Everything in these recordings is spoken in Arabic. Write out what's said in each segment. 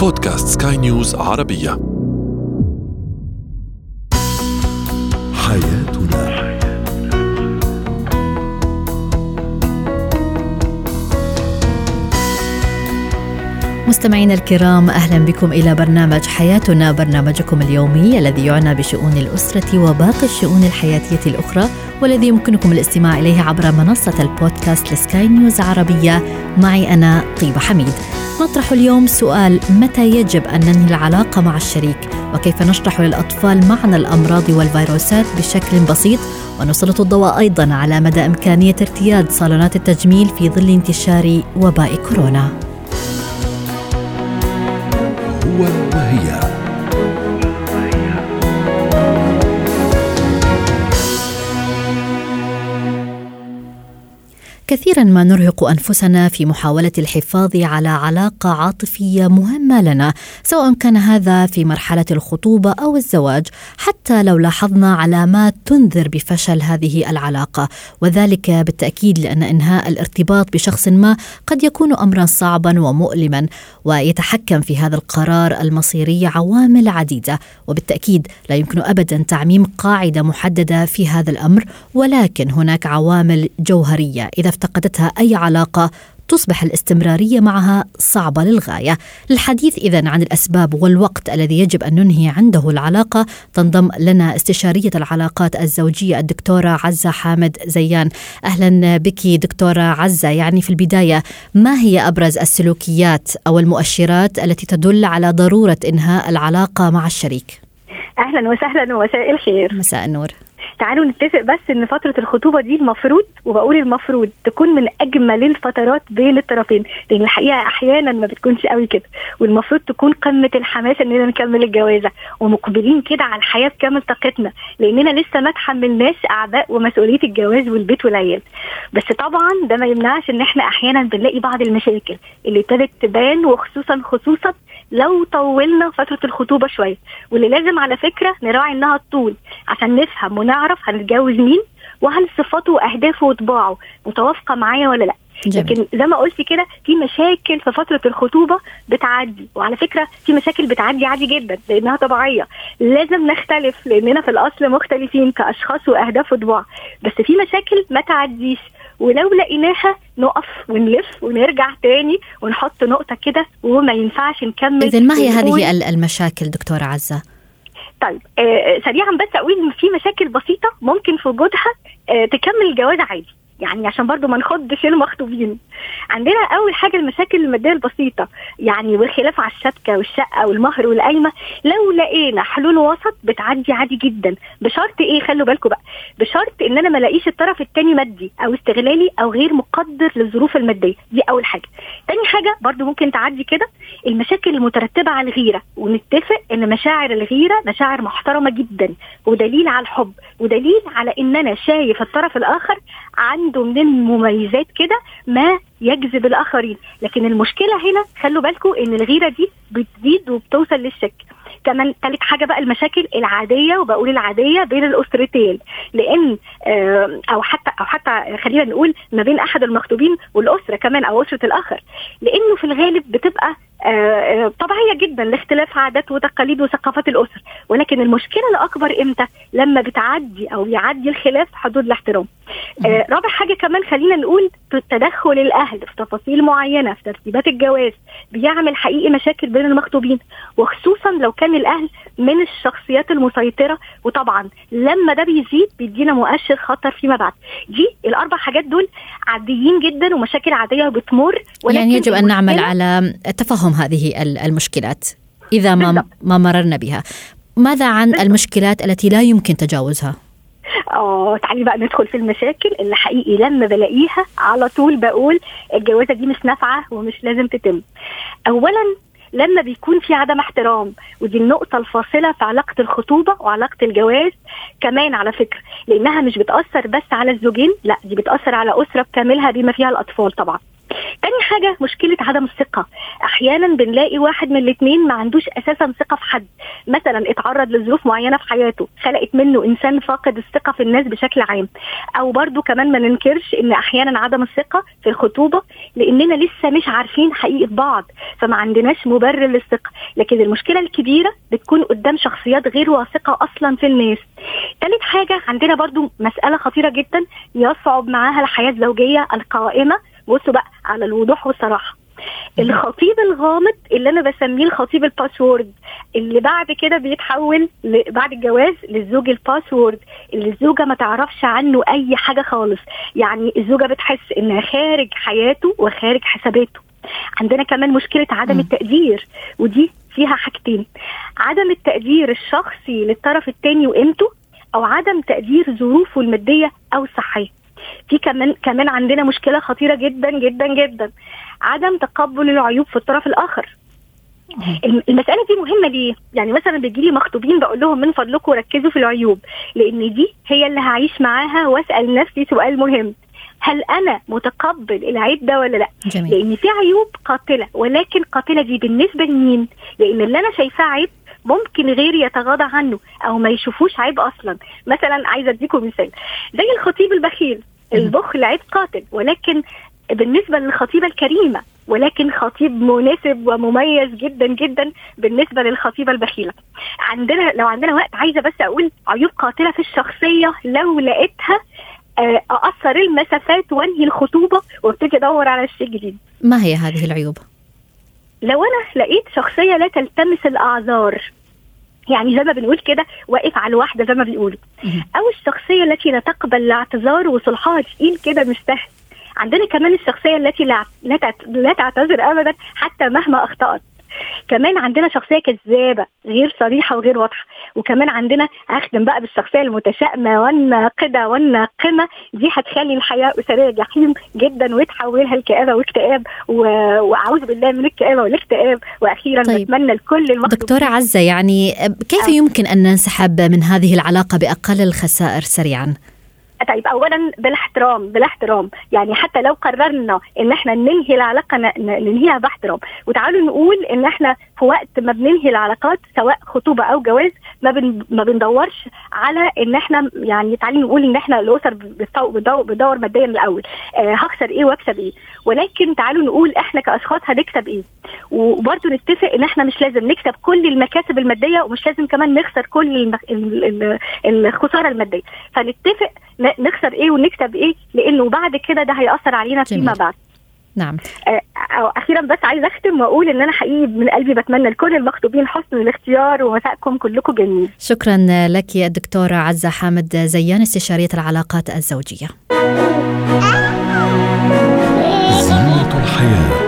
بودكاست سكاي نيوز عربية. حياتنا. مستمعينا الكرام أهلا بكم إلى برنامج حياتنا برنامجكم اليومي الذي يعنى بشؤون الأسرة وباقي الشؤون الحياتية الأخرى والذي يمكنكم الاستماع إليه عبر منصة البودكاست لسكاي نيوز عربية. معي أنا طيبة حميد. نطرح اليوم سؤال متى يجب أن ننهي العلاقة مع الشريك وكيف نشرح للأطفال معنى الأمراض والفيروسات بشكل بسيط ونسلط الضوء أيضا على مدى إمكانية ارتياد صالونات التجميل في ظل انتشار وباء كورونا. هو وهي كثيرا ما نرهق أنفسنا في محاولة الحفاظ على علاقة عاطفية مهمة لنا سواء كان هذا في مرحلة الخطوبة أو الزواج حتى لو لاحظنا علامات تنذر بفشل هذه العلاقة. وذلك بالتأكيد لأن إنهاء الارتباط بشخص ما قد يكون امرا صعبا ومؤلما ويتحكم في هذا القرار المصيري عوامل عديدة. وبالتأكيد لا يمكن ابدا تعميم قاعدة محددة في هذا الأمر ولكن هناك عوامل جوهرية. إذا افتقدتها أي علاقة تصبح الاستمرارية معها صعبة للغاية. للحديث اذا عن الأسباب والوقت الذي يجب أن ننهي عنده العلاقة تنضم لنا استشارية العلاقات الزوجية الدكتورة عزة حامد زيان. أهلا بك دكتورة عزة، يعني في البداية ما هي أبرز السلوكيات أو المؤشرات التي تدل على ضرورة إنهاء العلاقة مع الشريك؟ أهلا وسهلا ومساء الخير مساء النور. تعالوا نتفق بس إن فترة الخطوبة دي المفروض وبقول المفروض تكون من أجمل الفترات بين الطرفين لأن الحقيقة أحيانا ما بتكونش قوي كده والمفروض تكون قمة الحماس اننا نكمل الجوازة ومقبلين كده على الحياة بكامل طاقتنا لأننا لسه ما تحملناش أعباء ومسؤولية الجواز والبيت والعيال. بس طبعا ده ما يمنعش إن إحنا أحيانا بنلاقي بعض المشاكل اللي ابتدت تبان وخصوصا خصوصا لو طولنا فترة الخطوبة شوية واللي لازم على فكرة نراعي إنها تطول عشان نفهم ونعرف هنتجوز مين وهل صفاته وأهدافه وطباعه متوافقة معايا ولا لأ. جميل. لكن زي ما قلت كده في مشاكل في فترة الخطوبة بتعدي وعلى فكرة في مشاكل بتعدي عادي جدا لأنها طبيعية. لازم نختلف لأننا في الأصل مختلفين كأشخاص وأهداف وطباع بس في مشاكل ما تعديش. ولو لقيناها نقف ونلف ونرجع تاني ونحط نقطة كده وما ينفعش نكمل اذا ما هي هذه ال- المشاكل دكتورة عزة؟ طيب آه سريعا بس أقول إن في مشاكل بسيطة ممكن في وجودها آه تكمل الجواز عادي يعني عشان برضو ما نخضش المخطوبين عندنا أول حاجة المشاكل المادية البسيطة يعني والخلاف على الشبكة والشقة والمهر والقايمة. لو لقينا حلول وسط بتعدي عادي جدا. بشرط إيه؟ خلوا بالكم بقى. بشرط إن أنا ما ألاقيش الطرف الثاني مادي أو استغلالي أو غير مقدر للظروف المادية. دي أول حاجة. تاني حاجة برضو ممكن تعدي كده المشاكل المترتبة على الغيرة. ونتفق إن مشاعر الغيرة مشاعر محترمة جدا. ودليل على الحب. ودليل على إن أنا شايف الطرف الآخر عنده من المميزات كده ما يجذب الآخرين. لكن المشكلة هنا خلوا بالكم إن الغيرة دي بتزيد وبتوصل للشك. كمان ثالث حاجة بقى المشاكل العادية وبقول العادية بين الأسرتين لأن آه، أو حتى أو حتى خلينا نقول ما بين أحد المخطوبين والأسرة كمان أو أسرة الآخر. لأنه في الغالب بتبقى آه، آه، طبيعية جدا لاختلاف عادات وتقاليد وثقافات الأسر. ولكن المشكلة الأكبر إمتى؟ لما بتعدي أو يعدي الخلاف حدود الاحترام. رابع حاجة كمان خلينا نقول تدخل الأهل في تفاصيل معينة في ترتيبات الجواز بيعمل حقيقي مشاكل بين المخطوبين. وخصوصا لو كان الأهل من الشخصيات المسيطرة وطبعا لما ده بيزيد بيدينا مؤشر خطر فيما بعد دي الأربع حاجات دول عاديين جدا ومشاكل عادية وبتمر ولكن يعني يجب أن نعمل على تفهم هذه ال- المشكلات إذا ما بالضبط. ما مررنا بها. ماذا عن بالضبط. المشكلات التي لا يمكن تجاوزها؟ آه تعالي بقى ندخل في المشاكل اللي حقيقي لما بلاقيها على طول بقول الجوازة دي مش نافعة ومش لازم تتم. اولا لما بيكون في عدم احترام. ودي النقطة الفاصلة في علاقة الخطوبة وعلاقة الجواز كمان على فكرة. لأنها مش بتأثر بس على الزوجين لا دي بتأثر على أسرة بكاملها بما فيها الأطفال طبعا. تاني حاجة مشكلة عدم الثقة. أحيانا بنلاقي واحد من الاثنين ما عندوش أساسا ثقة في حد. مثلا اتعرض لظروف معينة في حياته خلقت منه إنسان فاقد الثقة في الناس بشكل عام. أو برضو كمان ما ننكرش إن أحيانا عدم الثقة في الخطوبة لأننا لسه مش عارفين حقيقة بعض فما عندناش مبرر للثقة. لكن المشكلة الكبيرة بتكون قدام شخصيات غير واثقة أصلا في الناس. ثالث حاجة عندنا برضو مسألة خطيرة جدا يصعب معاها الحياة الزوجية القائمة. بصوا بقى على الوضوح والصراحة. الخطيب الغامض اللي أنا بسميه الخطيب ال password اللي بعد كده بيتحول بعد الجواز للزوج ال password اللي الزوجة ما تعرفش عنه أي حاجة خالص. يعني الزوجة بتحس إنها خارج حياته وخارج حساباته. عندنا كمان مشكلة عدم م. التقدير ودي فيها حاجتين. عدم التقدير الشخصي للطرف الثاني وقيمته أو عدم تقدير ظروفه المادية أو الصحية. في كمان كمان عندنا مشكلة خطيرة جدا جدا جدا. عدم تقبل العيوب في الطرف الآخر. المسألة دي مهمة ليه؟ يعني مثلا بيجي لي مخطوبين بقول لهم من فضلكم ركزوا في العيوب لأن دي هي اللي هعيش معاها وأسأل نفسي سؤال مهم. هل أنا متقبل العيب ده ولا لأ؟ جميل. لأن في عيوب قاتلة ولكن قاتلة دي بالنسبة لمين؟ لأن اللي أنا شايفاه عيب ممكن غيري يتغاضى عنه أو ما يشوفوش عيب أصلا. مثلا عايزة أديكم مثال. زي الخطيب البخيل. البخل عيب قاتل ولكن بالنسبة للخطيبة الكريمة ولكن خطيب مناسب ومميز جدا جدا بالنسبة للخطيبة البخيلة. عندنا لو عندنا وقت عايزة بس أقول عيوب قاتلة في الشخصية لو لقيتها آه، أقصر المسافات وأنهي الخطوبة وابتدي أدور على شيء جديد. ما هي هذه العيوب؟ لو أنا لقيت شخصية لا تلتمس الأعذار يعني زي ما بنقول كده واقف على الواحدة زي ما بيقولوا. أو الشخصية التي لا تقبل الاعتذار وصلحها تقيل كده مش سهل. عندنا كمان الشخصية التي لا لا تعتذر ابدا حتى مهما أخطأت. كمان عندنا شخصية كذابة غير صريحة وغير واضحة وكمان عندنا اخدم بقى بالشخصية المتشائمة والناقدة والناقمة دي هتخلي الحياة أسرية جحيم جدا وتحولها لكآبة واكتئاب وأعوذ بالله من الكآبة والاكتئاب وأخيرا طيب. بتمنى لكل المخطوبين دكتورة عزة يعني كيف أه. يمكن أن ننسحب من هذه العلاقة بأقل الخسائر سريعا؟ طيب اولا بالاحترام بالاحترام يعني حتى لو قررنا إن إحنا ننهي العلاقة ننهيها باحترام. وتعالوا نقول إن إحنا في وقت ما بننهي العلاقات سواء خطوبة أو جواز ما بن ما بندورش على إن إحنا يعني تعالوا نقول إن إحنا الأسر بتدور ماديا الأول. آه هخسر إيه وأكسب إيه؟ ولكن تعالوا نقول إحنا كأشخاص هنكسب إيه؟ وبرضه نتفق إن إحنا مش لازم نكسب كل المكاسب المادية ومش لازم كمان نخسر كل الخسارة المادية. فنتفق نخسر إيه ونكسب إيه لأنه بعد كده ده هيأثر علينا فيما بعد. نعم. آه أخيرا بس عايزه أختم وأقول إن أنا حقيقي من قلبي بتمنى لكل المخطوبين حسن الاختيار ومساءكم كلكم جميل. شكرا لك الدكتورة عزة حامد زيان استشارية العلاقات الزوجية. زينة الحياة.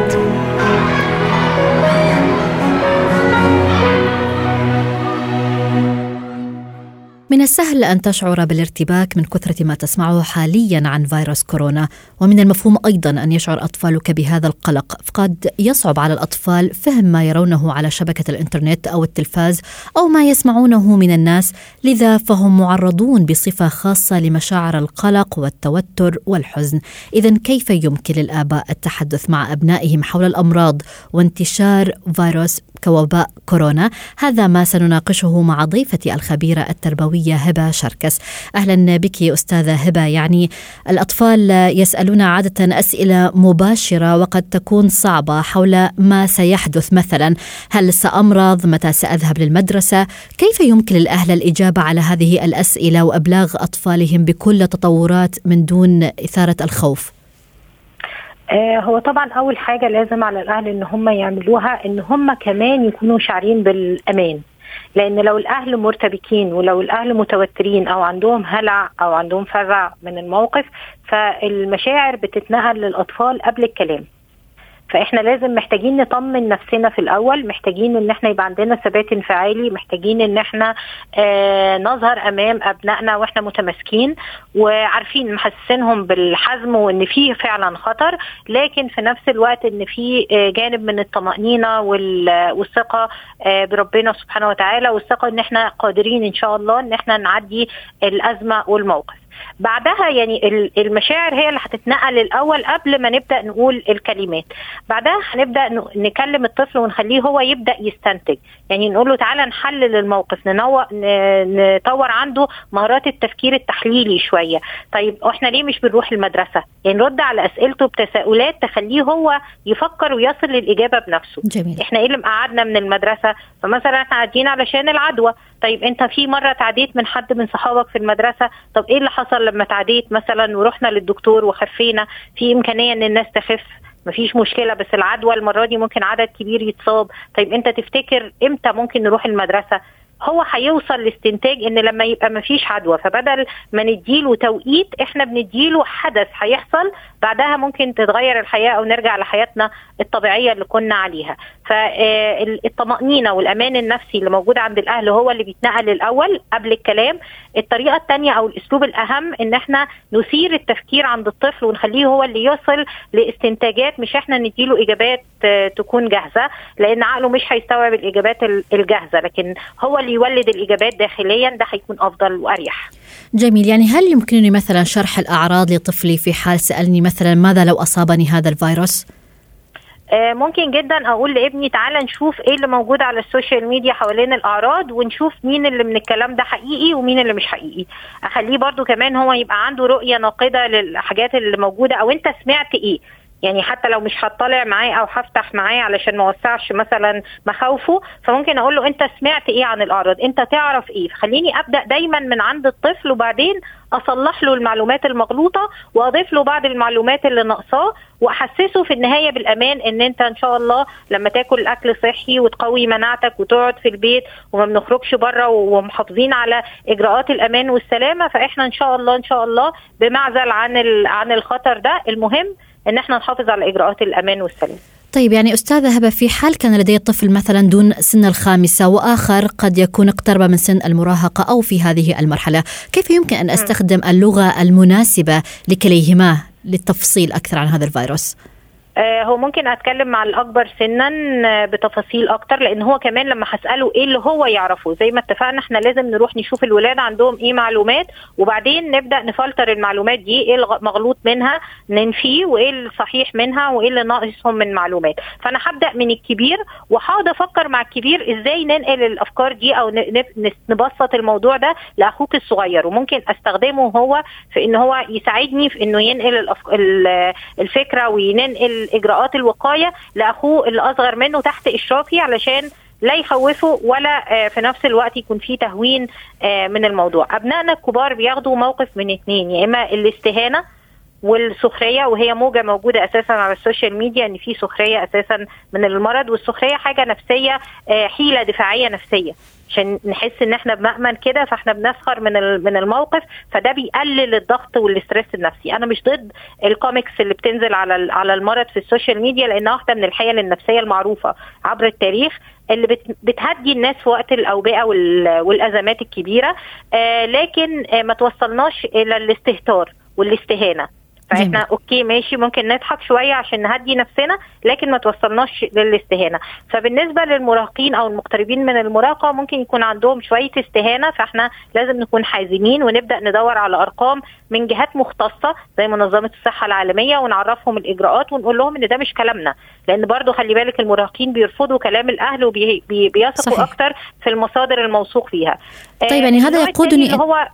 من السهل أن تشعر بالارتباك من كثرة ما تسمعه حاليا عن فيروس كورونا ومن المفهوم أيضا أن يشعر أطفالك بهذا القلق. فقد يصعب على الأطفال فهم ما يرونه على شبكة الإنترنت أو التلفاز أو ما يسمعونه من الناس لذا فهم معرضون بصفة خاصة لمشاعر القلق والتوتر والحزن. اذا كيف يمكن للآباء التحدث مع أبنائهم حول الأمراض وانتشار فيروس كوباء كورونا؟ هذا ما سنناقشه مع ضيفتي الخبيرة التربوية الصحفية هبة شركس. أهلا بك أستاذة هبة. يعني الأطفال يسألون عادة أسئلة مباشرة وقد تكون صعبة حول ما سيحدث. مثلا هل سأمرض؟ متى سأذهب للمدرسة؟ كيف يمكن للأهل الإجابة على هذه الأسئلة وأبلاغ أطفالهم بكل تطورات من دون إثارة الخوف؟ آه هو طبعا أول حاجة لازم على الأهل إن هم يعملوها إن هم كمان يكونوا شاعرين بالأمان. لأن لو الأهل مرتبكين ولو الأهل متوترين أو عندهم هلع أو عندهم فزع من الموقف فالمشاعر بتتنقل للأطفال قبل الكلام. فإحنا لازم محتاجين نطمن نفسنا في الأول محتاجين إن إحنا يبقى عندنا ثبات انفعالي محتاجين إن إحنا آه نظهر أمام أبنائنا وإحنا متماسكين وعارفين محسسينهم بالحزم وإن في فعلا خطر لكن في نفس الوقت إن في آه جانب من الطمأنينة والثقة آه بربنا سبحانه وتعالى والثقة إن إحنا قادرين إن شاء الله إن إحنا نعدي الأزمة والموقف. بعدها يعني المشاعر هي اللي هتتنقل الأول قبل ما نبدأ نقول الكلمات. بعدها هنبدأ نكلم الطفل ونخليه هو يبدأ يستنتج. يعني نقول له تعالى نحلل الموقف نطور عنده مهارات التفكير التحليلي شوية. طيب إحنا ليه مش بنروح المدرسة؟ يعني نرد على أسئلته بتساؤلات تخليه هو يفكر ويصل للإجابة بنفسه. جميل. إحنا إيه اللي مقعدنا من المدرسة؟ فمثلا إحنا قاعدين علشان العدوى. طيب انت في مرة تعديت من حد من صحابك في المدرسة؟ طب إيه اللي حصل لما تعديت مثلا ورحنا للدكتور وخفينا؟ في إمكانية إن الناس تخف؟ مفيش مشكلة بس العدوى المرة دي ممكن عدد كبير يتصاب. طيب انت تفتكر إمتى ممكن نروح المدرسة؟ هو هيوصل لاستنتاج إن لما يبقى ما فيش عدوى فبدل ما نديله توقيت إحنا بنديله حدث هيحصل بعدها ممكن تتغير الحياة أو نرجع لحياتنا الطبيعية اللي كنا عليها. فالطمانينه والأمان النفسي اللي موجود عند الأهل هو اللي بيتنقل الأول قبل الكلام. الطريقة الثانية أو الأسلوب الأهم إن إحنا نثير التفكير عند الطفل ونخليه هو اللي يصل لاستنتاجات مش إحنا نديله إجابات تكون جاهزة لأن عقله مش هيستوعب الإجابات الجاهزة لكن هو اللي يولد الإجابات داخليا ده هيكون أفضل وأريح. جميل. يعني هل يمكنني مثلا شرح الأعراض لطفلي في حال سألني مثلا ماذا لو أصابني هذا الفيروس؟ ممكن جدا أقول لابني تعالى نشوف إيه اللي موجود على ال social media حوالين الأعراض ونشوف مين اللي من الكلام ده حقيقي ومين اللي مش حقيقي. أخليه برضو كمان هو يبقى عنده رؤية ناقدة للحاجات اللي موجودة. أو أنت سمعت إيه؟ يعني حتى لو مش هطلع معاه أو هفتح معاه علشان ما اوسعش مثلا مخاوفه فممكن أقول له أنت سمعت إيه عن الأعراض؟ أنت تعرف إيه؟ فخليني أبدأ دايما من عند الطفل وبعدين أصلح له المعلومات المغلوطة وأضيف له بعض المعلومات اللي ناقصاه وأحسسه في النهاية بالأمان إن أنت إن شاء الله لما تاكل أكل صحي وتقوي مناعتك وتقعد في البيت وما بنخرجش بره ومحافظين على إجراءات الأمان والسلامة فإحنا إن شاء الله إن شاء الله بمعزل عن عن الخطر ده. المهم إن إحنا نحافظ على إجراءات الأمان والسلام طيب يعني أستاذة هبة في حال كان لدي طفل مثلا دون سن الخامسة وآخر قد يكون اقترب من سن المراهقة أو في هذه المرحلة كيف يمكن أن أستخدم اللغة المناسبة لكليهما للتفصيل أكثر عن هذا الفيروس؟ هو ممكن أتكلم مع الأكبر سنا بتفاصيل أكتر لأن هو كمان لما هسأله إيه اللي هو يعرفه. زي ما اتفقنا إحنا لازم نروح نشوف الولاد عندهم إيه معلومات وبعدين نبدأ نفلتر المعلومات دي إيه المغلوط منها ننفيه وإيه الصحيح منها وإيه اللي ناقصهم من معلومات. فأنا هبدأ من الكبير وهقعد أفكر مع الكبير إزاي ننقل الأفكار دي أو نبسط الموضوع ده لأخوك الصغير. وممكن أستخدمه هو في إن هو يساعدني في إنه ينقل الفكرة وينقل اجراءات الوقاية لأخوه اللي اصغر منه تحت اشرافي علشان لا يخوفه ولا في نفس الوقت يكون في تهوين من الموضوع. أبنائنا الكبار بياخدوا موقف من اتنين يا إما الاستهانة والسخرية وهي موجة موجودة أساسا على ال social media إن في سخرية أساسا من المرض والسخرية حاجة نفسية حيلة دفاعية نفسية. عشان نحس إن إحنا بمأمن كده فإحنا بنسخر من من الموقف فده بيقلل الضغط وال stress النفسي. أنا مش ضد الكوميكس اللي بتنزل على على المرض في ال social media لأنها واحدة من الحيل النفسية المعروفة عبر التاريخ اللي بتهدي الناس في وقت الأوبئة والأزمات الكبيرة. آه لكن آه ما توصلناش إلى الاستهتار والاستهانة. فاحنا جميل. أوكي ماشي ممكن نضحك شوية عشان نهدي نفسنا لكن ما توصلناش للاستهانة. فبالنسبة للمراهقين أو المقتربين من المراهقة ممكن يكون عندهم شوية استهانة فاحنا لازم نكون حازمين ونبدأ ندور على أرقام من جهات مختصة زي منظمة الصحة العالمية ونعرفهم الإجراءات ونقول لهم إن ده مش كلامنا. لأن برضو خلي بالك المراهقين بيرفضوا كلام الأهل وبيثقوا أكتر في المصادر الموثوق فيها. طيب يعني هذا يقودني هو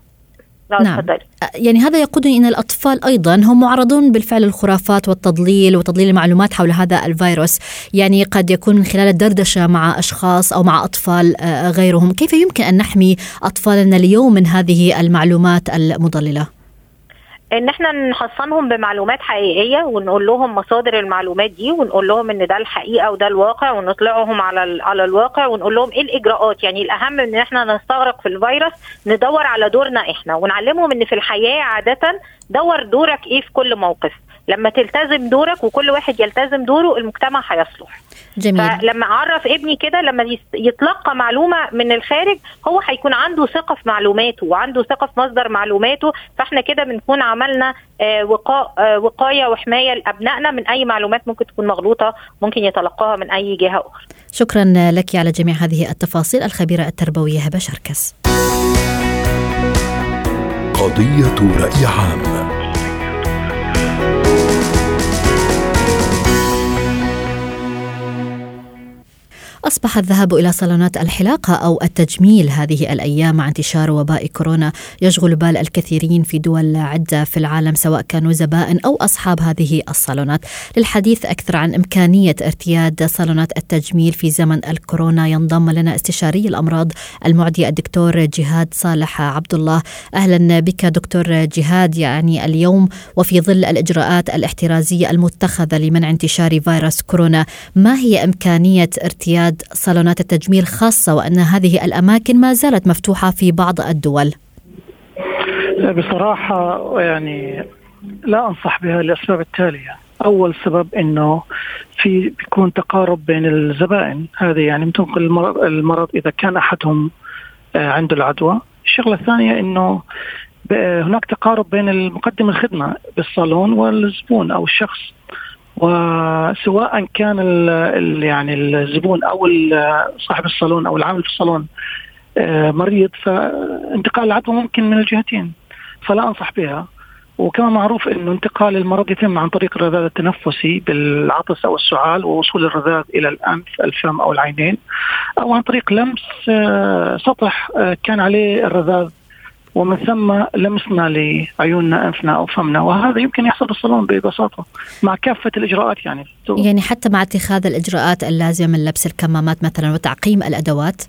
نعم. يعني هذا يقودني ان الأطفال أيضا هم معرضون بالفعل للخرافات والتضليل وتضليل المعلومات حول هذا الفيروس، يعني قد يكون من خلال الدردشة مع أشخاص أو مع أطفال غيرهم، كيف يمكن أن نحمي أطفالنا اليوم من هذه المعلومات المضللة؟ إن إحنا نحصنهم بمعلومات حقيقية ونقول لهم مصادر المعلومات دي ونقول لهم إن ده الحقيقة وده الواقع ونطلعهم على على الواقع ونقول لهم إيه الإجراءات؟ يعني الأهم إن إحنا نستغرق في الفيروس ندور على دورنا إحنا ونعلمهم إن في الحياة عادة دور دورك إيه في كل موقف. لما تلتزم دورك وكل واحد يلتزم دوره المجتمع هيصلح. جميل. فلما اعرف ابني كده لما يتلقى معلومة من الخارج هو هيكون عنده ثقة في معلوماته وعنده ثقة في مصدر معلوماته فاحنا كده بنكون عملنا وقاء وقاية وحماية لأبنائنا من أي معلومات ممكن تكون مغلوطة ممكن يتلقاها من أي جهة أخرى. شكرا لك على جميع هذه التفاصيل. الخبيرة التربوية هبة شركس. قضية رأي عام. أصبح الذهاب إلى صالونات الحلاقة أو التجميل هذه الأيام مع انتشار وباء كورونا يشغل بال الكثيرين في دول عدة في العالم سواء كانوا زبائن أو أصحاب هذه الصالونات. للحديث أكثر عن إمكانية ارتياد صالونات التجميل في زمن الكورونا ينضم لنا استشاري الأمراض المعدية الدكتور جهاد صالح عبد الله أهلا بك دكتور جهاد يعني اليوم وفي ظل الإجراءات الاحترازية المتخذة لمنع انتشار فيروس كورونا ما هي إمكانية ارتياد صالونات التجميل خاصة وأن هذه الأماكن ما زالت مفتوحة في بعض الدول. بصراحة يعني لا أنصح بها لأسباب التالية. أول سبب أنه في بيكون تقارب بين الزبائن. هذه يعني ممكن المرض إذا كان أحدهم آه، عنده العدوى. الشغلة الثانية أنه هناك تقارب بين المقدم الخدمة بالصالون والزبون أو الشخص. وسواء كان ال يعني الزبون أو صاحب الصالون أو العامل في الصالون آه، مريض فانتقال العدوى ممكن من الجهتين فلا أنصح بها. وكما معروف إنه انتقال المرض يتم عن طريق الرذاذ التنفسي بالعطس أو السعال ووصول الرذاذ إلى الأنف الفم أو العينين أو عن طريق لمس آه، سطح آه، كان عليه الرذاذ ومن ثم لمسنا لعيوننا أنفنا أو فمنا. وهذا يمكن يحصل بالصالون ببساطة مع كافة الإجراءات يعني. يعني حتى مع اتخاذ الإجراءات اللازمة من لبس الكمامات مثلا وتعقيم الأدوات؟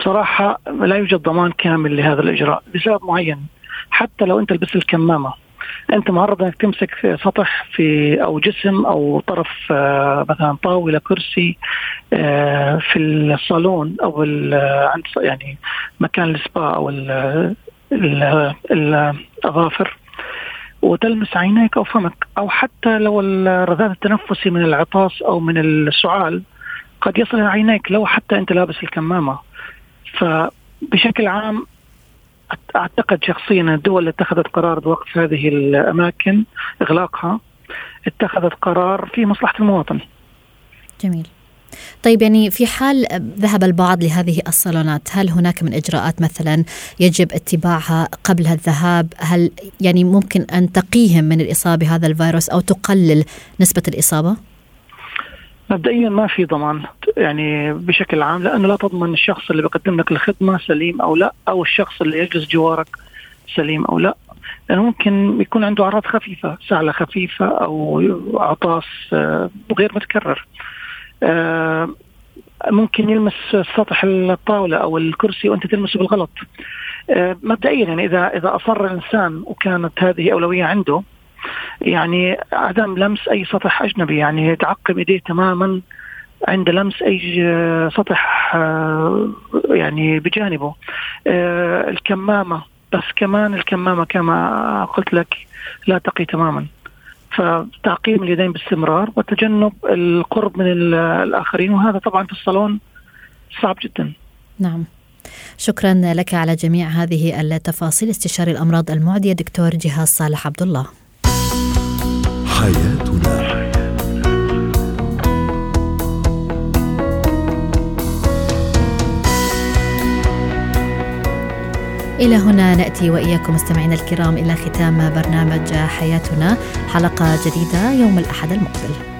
بصراحه لا يوجد ضمان كامل لهذا الإجراء لسبب معين. حتى لو أنت لبست الكمامة أنت معرض إنك تمسك سطح في أو جسم أو طرف آه، مثلا طاولة كرسي آه، في الصالون أو عند يعني مكان السبا أو الاظافر وتلمس عينيك أو فمك. أو حتى لو الرذاذ التنفسي من العطاس أو من السعال قد يصل إلى عينيك لو حتى أنت لابس الكمامة. فبشكل عام أعتقد شخصيا الدول اللي اتخذت قرار بوقف هذه الأماكن إغلاقها اتخذت قرار في مصلحة المواطن. جميل. طيب يعني في حال ذهب البعض لهذه الصالونات هل هناك من إجراءات مثلا يجب اتباعها قبل الذهاب هل يعني ممكن أن تقيهم من الإصابة بهذا الفيروس أو تقلل نسبة الإصابة مبدئيا ما في ضمان يعني بشكل عام لأنه لا تضمن الشخص اللي بيقدم لك الخدمة سليم أو لا أو الشخص اللي يجلس جوارك سليم أو لا. لأنه ممكن يكون عنده أعراض خفيفة سعله خفيفة أو عطاس آه، غير متكرر. آه، ممكن يلمس سطح الطاولة أو الكرسي وأنت تلمسه بالغلط. آه، مبدئيا يعني إذا إذا أصر الإنسان وكانت هذه أولوية عنده يعني عدم لمس أي سطح أجنبي يعني تعقم إيديه تماما عند لمس أي سطح آه، يعني بجانبه. آه، الكمامة بس كمان الكمامة كما قلت لك لا تقي تماما. فتعقيم اليدين باستمرار وتجنب القرب من الآخرين وهذا طبعا في الصالون صعب جدا. نعم. شكرا لك على جميع هذه التفاصيل. استشاري الأمراض المعدية دكتور جهاز صالح عبد الله حياتنا. إلى هنا نأتي وإياكم مستمعينا الكرام إلى ختام برنامج حياتنا حلقة جديدة يوم الأحد المقبل.